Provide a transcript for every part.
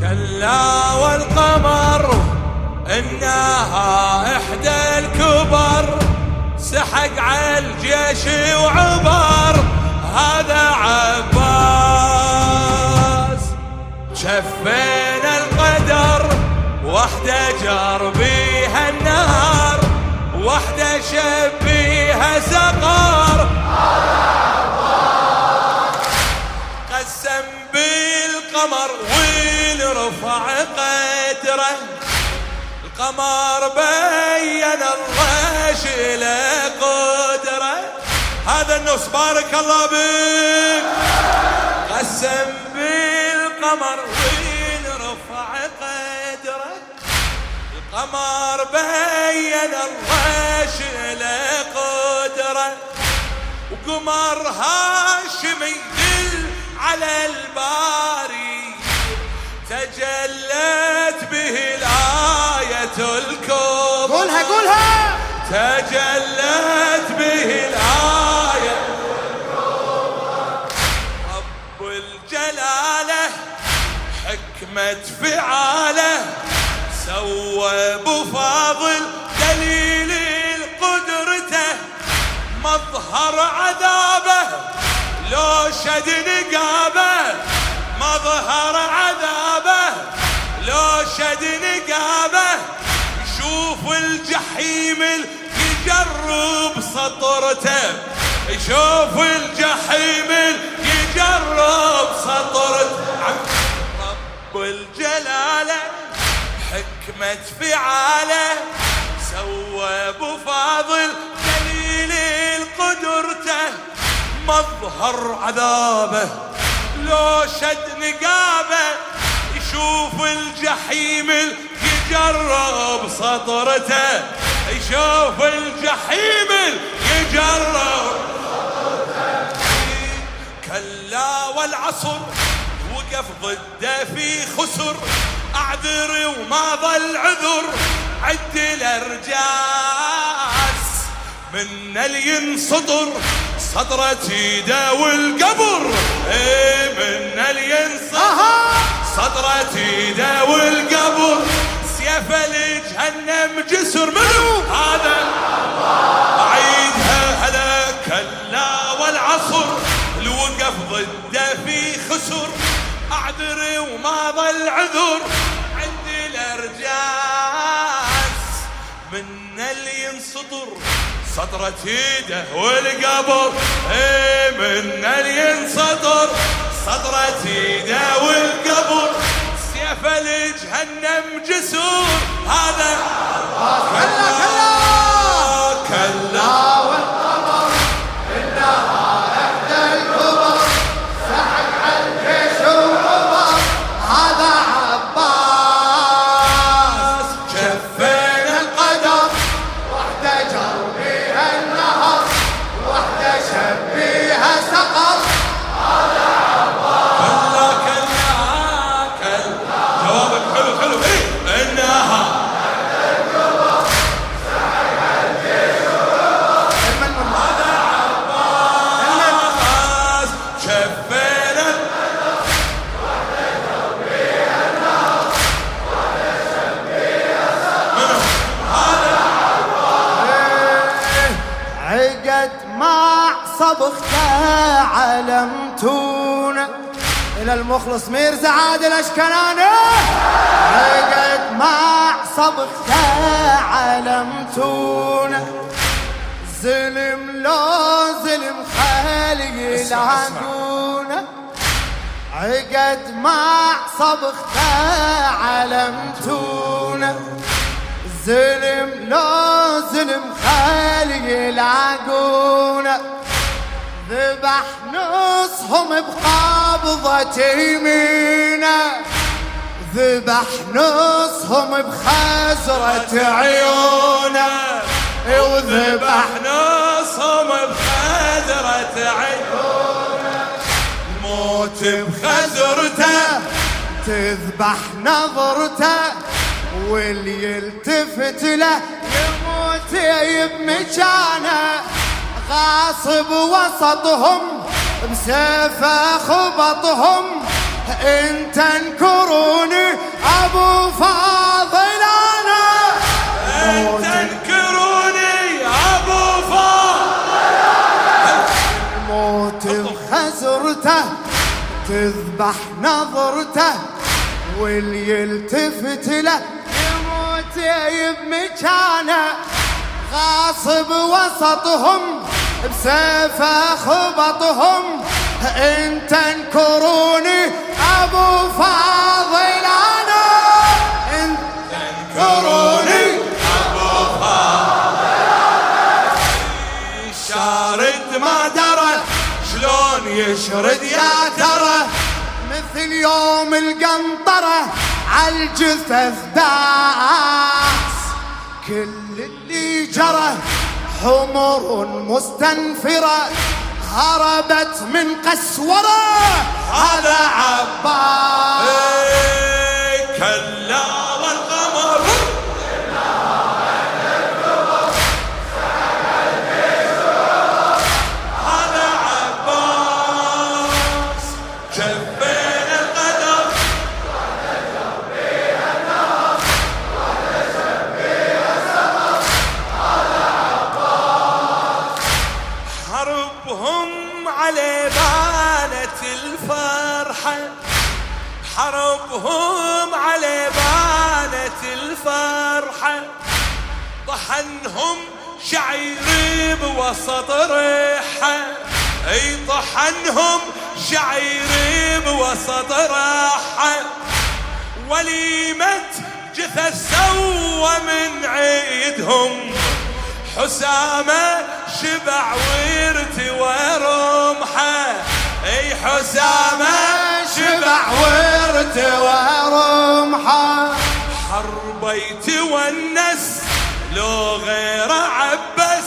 كلا والقمر إنها إحدى الكبر سحق على الجيش وعبر هذا عباس. شفينا القمر بين الله شله قدره. هذا النص بارك الله بك قسم بالقمر وين رفع قدره. القمر بين الله شله قدره. وقمر هاشمي على الباري. تجلت به الآية الكبرى قولها قولها. تجلت به الآية. رب الجلالة حكمة فعالة سوى بفاضل دليل قدرته مظهر عذابه لو شد نقابه مظهر عذابه الجحيم يجرب سطرته. يشوف الجحيم يجرب سطرته. رب الجلاله حكمة فعاله. سوى بفاضل دليل قدرته. مظهر عذابه. لو شد نقابه يشوف الجحيم يجرب سطرته. يشوف الجحيم يجرب كلا والعصر وقف ضده في خسر. أعذر وما ظل عذر. عد الأرجاس من اللي ينسطر صدرة إيده والقبر. إيه من اللي ينسطر صدرة إيده والقبر. سيف لجهنم جسر منو هذا اعيدها هلا كلا والعصر الوقف ضده في خسر. أعذر وما ظل عذر. عندي الأرجاس من اللي ينصدر. صدرة ايده والقبر إيه من اللي ينصدر. صدرة ايده والقبر. سيف لجهنم جسور. هذا كلا كلا صبغته علمتونا إلى المخلص ميرزا عادل اشكناني عقد مع صبغته علمتونا زلم لو زلم خالي يلعنونا عقد مع صبغته علمتونا زلم لو زلم خالي يلعقونا ذبح نصهم بقبضة يمينه. ذبح نصهم بخزرة عيونه. وذبح نصهم بخزرة عيونه. موت بخزرته تذبح نظرته واللي يلتفت له يموت بمكانه غاصب وسطهم بسيفه خبطهم. إن تنكروني أبو فاضل أنا. إن تنكروني أبو فاضل موت بخزرته تذبح نظرته. واللي يلتفت له يموت بمكانه غاصب وسطهم بسيفه خبطهم إن تنكروني أبو فاضل أنا إن تنكروني أبو فاضل شارد ما درى شلون يشرد يا ترى؟ مثل يوم القنطرة عالجثث داس كل اللي جرى حمر مستنفرة هربت من قسورة هذا عباس. الفرحة طحنهم شعير بوسط ريحة. أي طحنهم شعير بوسط راحة. وليمة جثث سوى من عيدهم. حسامة شبع وارتوى رمحة أي حسامة شبع ورتوى حربي تونس لو غير عبس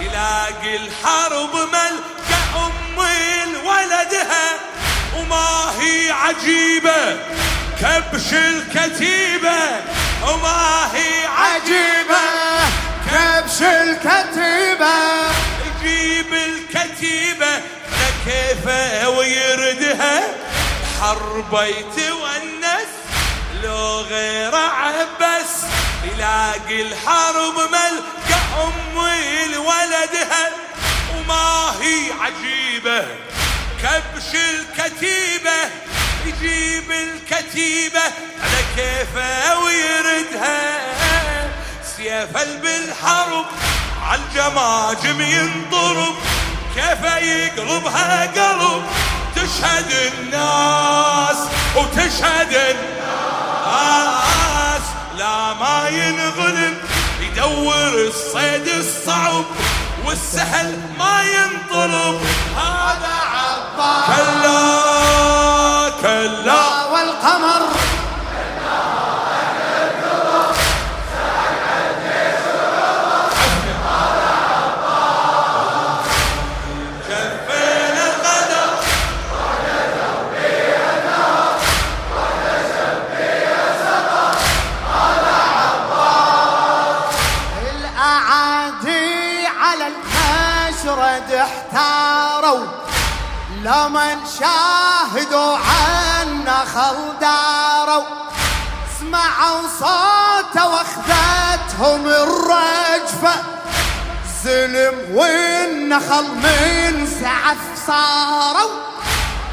يلاقي الحرب ملكة أم ولدها. وما هي عجيبة كبش الكتيبة. وما هي عجيبة كبش الكتيبة. يجيب الكتيبة لكيفه ويردها؟ حربي تونس لو غير عبس يلاقي الحرب ملكة أم ولدها وما هي عجيبة. كبش الكتيبة يجيب الكتيبة على كيفه ويردها. سيف بالحرب عالجماجم ينضرب كيف يقلبها قلب. تشهد الناس وتشهد الناس. لا ما ينغلب يدور الصيد الصعب والسهل ما ينطلب. هذا عباس. كلا كلا. والقمر لمن شاهدوا عنا خلداروا سمعوا صوته واخذتهم الرجفة. زلم والنخل من سعف صاروا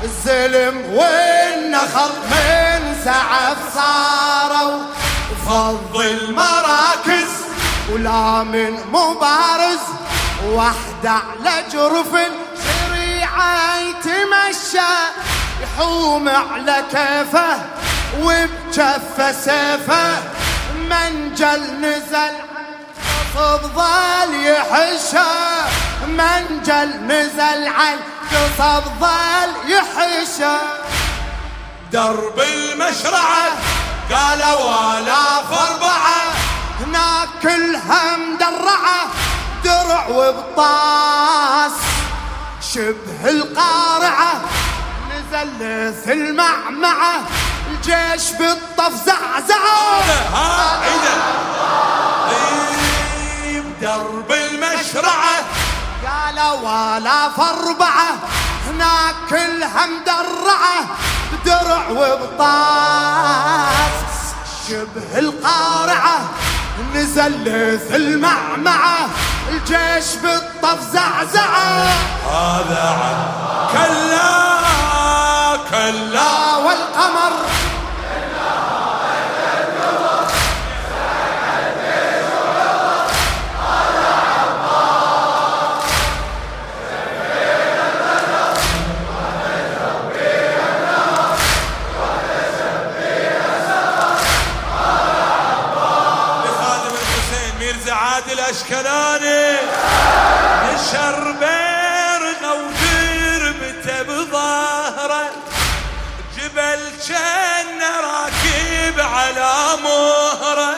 الزلم والنخل من سعف صاروا. فض المراكز ولا من مبارز واحدة على جرف يتمشى يحوم على كيفه وبجفه سيفه. منجل نزل قصب ظل يحشى. منجل نزل عن قصب ظل يحشى. درب المشرعة قالوا آلاف أربعة هناك كلها مدرعة درع وبطاس. شبه القارعة نزل المعمعة الجيش بالطف زعزعة. ها عيدا إيه، درب المشرعة. قالوا آلاف أربعة هناك كلها مدرعة بدرع درع وبطاس. شبه القارعة نزل المعمعة. الجيش بالطف زعزعة. هذا عن كلا كلا. على مهره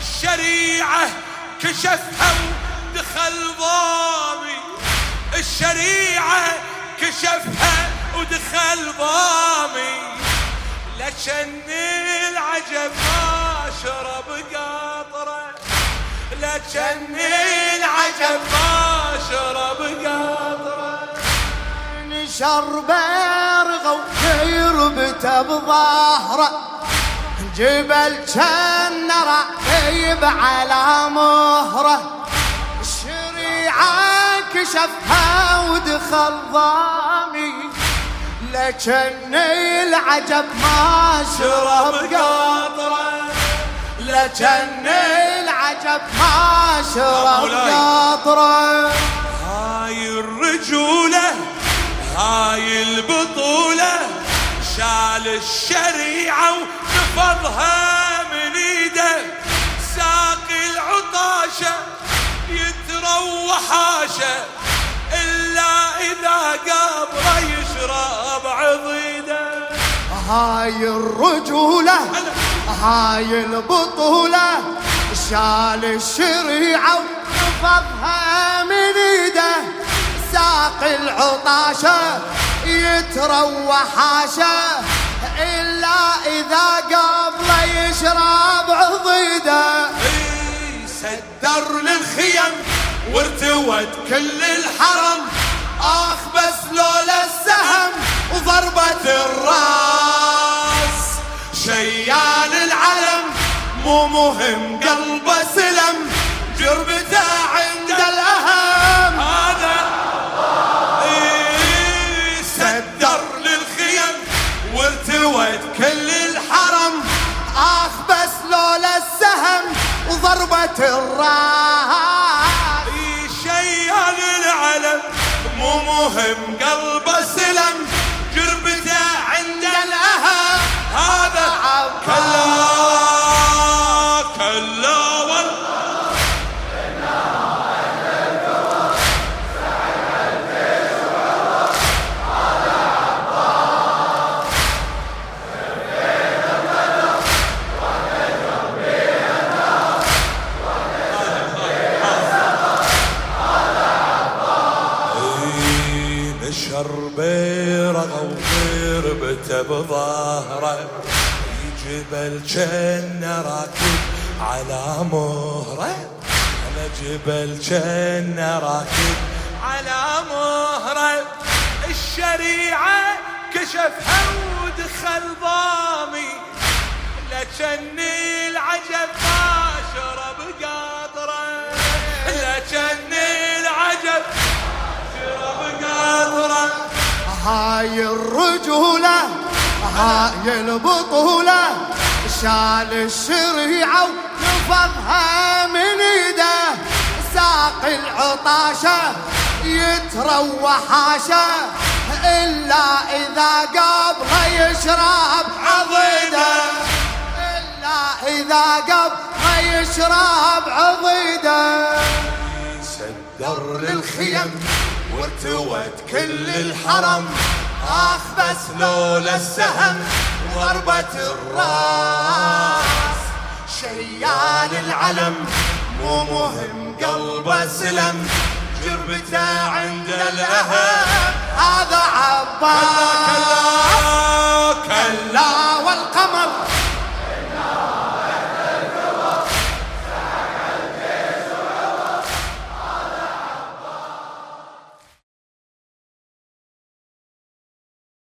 الشريعة كشفها ودخل ضامي. الشريعة كشفها ودخل ضامي. لكن العجب ما شرب قطرة. لكن العجب ما شرب قطرة. نشر بيرغه ويربته بظهره جبل كان راكب على مهره. الشريعة كشفها ودخل ضامي لكن العجب ما شرب قطره. لكن العجب ما شرب. قطره. هاي الرجولة هاي البطولة. شال الشريعة ونفضها من ايده ساقي العطاشة يتروى حاشة إلا إذا قبره يشرب عضيده. هاي الرجولة هاي البطولة شال الشريعة ونفضها من إيده ساقي العطاشة يتروى حاشا إلا إذا قبله يشرب عضيده. سدر للخيم وارتوت كل الحرم. آخ بس لولا السهم وضربة الرأس. شيال العلم مو مهم قلبه سلم. جربته على مهرة. على جبل كان راكب على مهرة. الشريعة كشفها ودخل ضامي. لكن العجب ما شرب قطره لكن العجب شرب قطره هاي الرجولة هاي البطولة. شال الشريعة ونفضها من إيده. ساقي العطاشة يتروى حاشا إلا إذا قبله يشرب عضيده. إلا إذا قبله يشرب عضيده. سدر للخيم وارتوت كل الحرم. آخ بس لولا السهم. ضربة الراس. شيال العلم مو مهم قلبه سلم جربته عند الأهم. هذا عباس. كلا كلا, كلا.